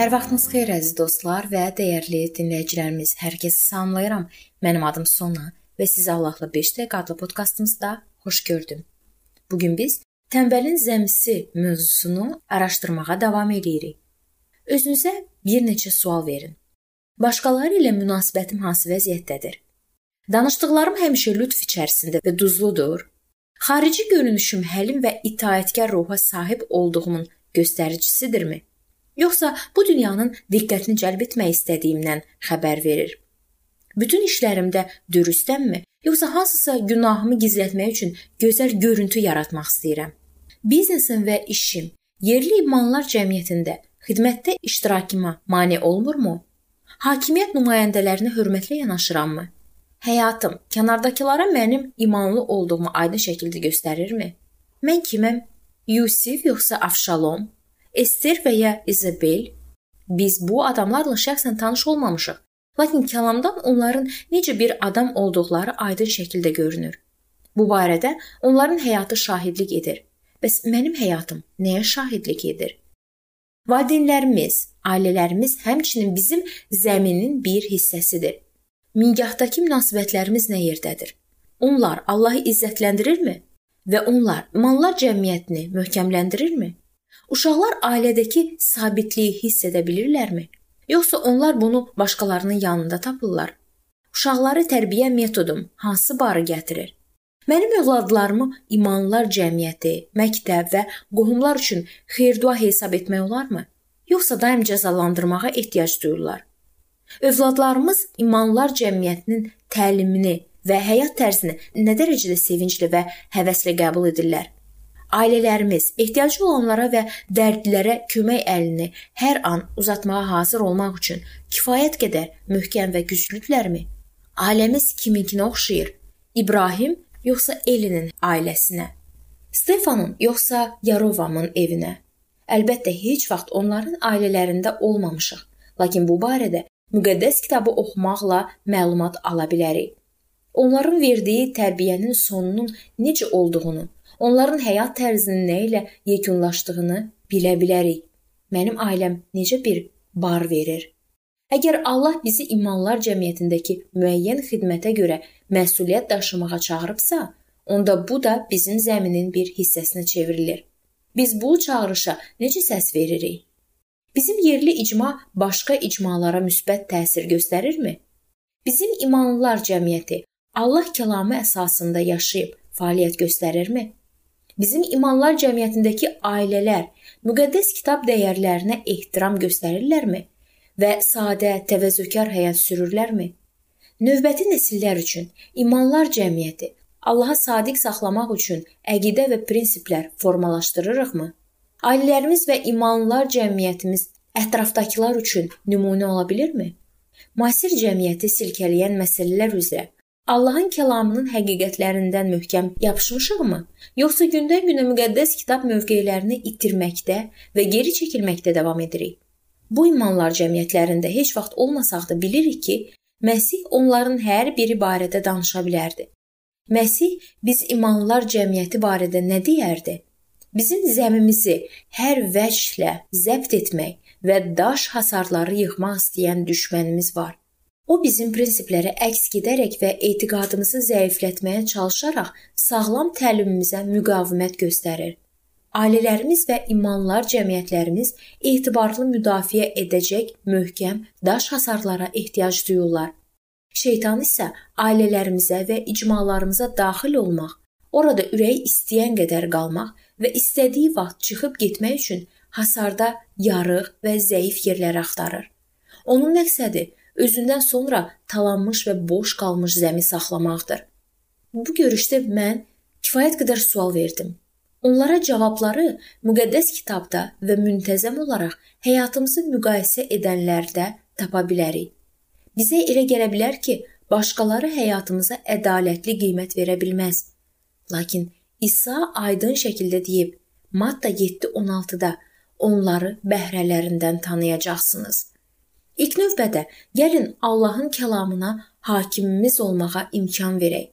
Hər vaxtınız xeyir əziz dostlar və dəyərli dinləyicilərimiz. Hər kəsi salamlayıram. Mənim adım Sona və sizi Allahla 5 dəqiqə adlı podkastımızda xoş gördüm. Bu gün biz tənbəlin zəmisi mövzusunu araşdırmağa davam edirik. Özünüzə bir neçə sual verin. Başqaları ilə münasibətim hansı vəziyyətdədir? Danışdıqlarım həmişə lütf içərisində və duzludur. Xarici görünüşüm həlim və itaətkar ruha sahib olduğumun göstəricisidirmi? Yoxsa bu dünyanın diqqətini cəlb etmək istədiyimdən xəbər verir? Bütün işlərimdə dürüstəmmi, yoxsa hansısa günahımı gizlətmək üçün gözəl görüntü yaratmaq istəyirəm? Biznesim və işim yerli imanlar cəmiyyətində xidmətdə iştirakıma mane olmurmu? Hakimiyyət nümayəndələrinə hörmətlə yanaşırammı? Həyatım kənardakılara mənim imanlı olduğumu aydın şəkildə göstərirmi? Mən kiməm? Yusif yoxsa Avşalom? Ester və ya Isabel biz bu adamlarla şəxsən tanış olmamışıq. Lakin kəlamdan onların necə bir adam olduqları aydın şəkildə görünür. Bu barədə onların həyatı şahidlik edir. Bəs mənim həyatım nəyə şahidlik edir? Valideynlərimiz, ailələrimiz həmçinin bizim zəminin bir hissəsidir. Mingahdakı münasibətlərimiz nə yerdədir? Onlar Allahı izzətləndirirmi və onlar imanlar cəmiyyətini möhkəmləndirirmi? Uşaqlar ailədəki sabitliyi hiss edə bilirlərmi? Yoxsa onlar bunu başqalarının yanında tapırlar? Uşaqları tərbiyə metodum hansı barı gətirir? Mənim övladlarımı imanlılar cəmiyyəti, məktəb və qohumlar üçün xeyir-dua hesab etmək olarmı? Yoxsa daim cəzalandırmağa ehtiyac duyurlar? Övladlarımız imanlılar cəmiyyətinin təlimini və həyat tərzini nə dərəcədə sevinclə və həvəslə qəbul edirlər? Ailələrimiz ehtiyacı olanlara və dərdlilərə kömək əlini hər an uzatmağa hazır olmaq üçün kifayət qədər möhkəm və güclüdürlərmi? Ailəmiz kiminkinə oxşayır? İbrahim yoxsa Elinin ailəsinə? Stefanın yoxsa Yarovamın evinə? Əlbəttə heç vaxt onların ailələrində olmamışıq, lakin bu barədə müqəddəs kitabı oxumaqla məlumat ala bilərik. Onların verdiyi tərbiyənin sonunun necə olduğunu onların həyat tərzinin nə ilə yekunlaşdığını bilə bilərik. Mənim ailəm necə bir bar verir? Əgər Allah bizi imanlar cəmiyyətindəki müəyyən xidmətə görə məsuliyyət daşımağa çağırıbsa, onda bu da bizim zəminin bir hissəsinə çevrilir. Biz bu çağırışa necə səs veririk? Bizim yerli icma başqa icmalara müsbət təsir göstərirmi? Bizim imanlılar cəmiyyəti Allah kəlamı əsasında yaşayıb fəaliyyət göstərirmi? Bizim imanlar cəmiyyətindəki ailələr müqəddəs kitab dəyərlərinə ehtiram göstərirlərmi və sadə, təvəzzökar həyat sürürlərmi? Növbəti nəsillər üçün imanlar cəmiyyəti Allaha sadiq saxlamaq üçün əqidə və prinsiplər formalaşdırırıqmı? Ailələrimiz və imanlılar cəmiyyətimiz ətrafdakılar üçün nümunə ola bilirmi? Müasir cəmiyyəti silkələyən məsələlər üzrə Allahın kəlamının həqiqətlərindən möhkəm yapışmışıqmı, yoxsa gündən-günə müqəddəs kitab mövqelərini itirməkdə və geri çəkilməkdə davam edirik? Bu imanlar cəmiyyətlərində heç vaxt olmasaq da bilirik ki, Məsih onların hər biri barədə danışa bilərdi. Məsih biz imanlılar cəmiyyəti barədə nə deyərdi? Bizim zəmimizi hər vəclə zəbt etmək və daş hasarları yıxmaq istəyən düşmənimiz var. O bizim prinsiplərə əks gedərək və etiqadımızı zəiflətməyə çalışaraq sağlam təlimimizə müqavimət göstərir. Ailələrimiz və imanlar cəmiyyətlərimiz etibarlı müdafiə edəcək möhkəm daş hasarlara ehtiyac duyurlar. Şeytan isə ailələrimizə və icmalarımıza daxil olmaq, orada ürəyi istəyən qədər qalmaq və istədiyi vaxt çıxıb getmək üçün hasarda yarıq və zəif yerlər axtarır. Onun məqsədi özündən sonra talanmış və boş qalmış zəmi saxlamaqdır. Bu görüşdə mən kifayət qədər sual verdim. Onlara cavabları müqəddəs kitabda və müntəzəm olaraq həyatımızı müqayisə edənlərdə tapa bilərik. Bizə elə gələ bilər ki, başqaları həyatımıza ədalətli qiymət verə bilməz. Lakin İsa aydın şəkildə deyib, Matta 7:16-da onları bəhrələrindən tanıyacaqsınız. İlk növbədə gəlin Allahın kəlamına hakimimiz olmağa imkan verək.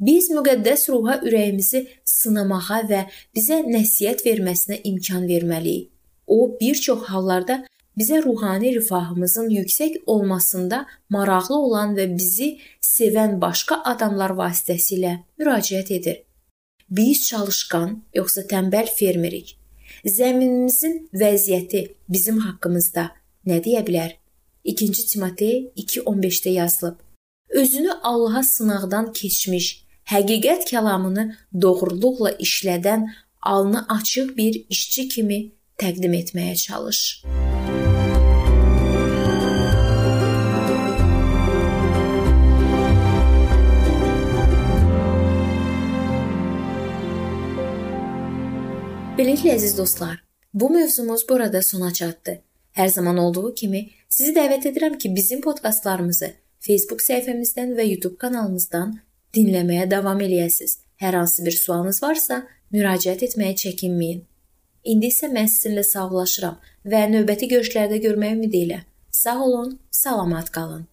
Biz müqəddəs ruha ürəyimizi sınamağa və bizə nəsihət verməsinə imkan verməliyik. O bir çox hallarda bizə ruhani rifahımızın yüksək olmasında maraqlı olan və bizi sevən başqa adamlar vasitəsilə müraciət edir. Biz çalışqan yoxsa tənbəl fermerik? Zəminimizin vəziyyəti bizim haqqımızda nə deyə bilər? 2-ci Timotey 2:15-də yazılıb. Özünü Allaha sınaqdan keçmiş, həqiqət kəlamını doğruluqla işlədən alnı açıq bir işçi kimi təqdim etməyə çalış. Beləliklə əziz dostlar, bu mövzumuz burada sona çatdı. Hər zaman olduğu kimi sizi dəvət edirəm ki, bizim podkastlarımızı Facebook səhifəmizdən və YouTube kanalımızdan dinləməyə davam eləyəsiniz. Hər hansı bir sualınız varsa, müraciət etməyə çəkinməyin. İndi isə mən sizinlə sağollaşıram və növbəti görüşlərdə görməyə ümid ilə. Sağ olun, salamat qalın.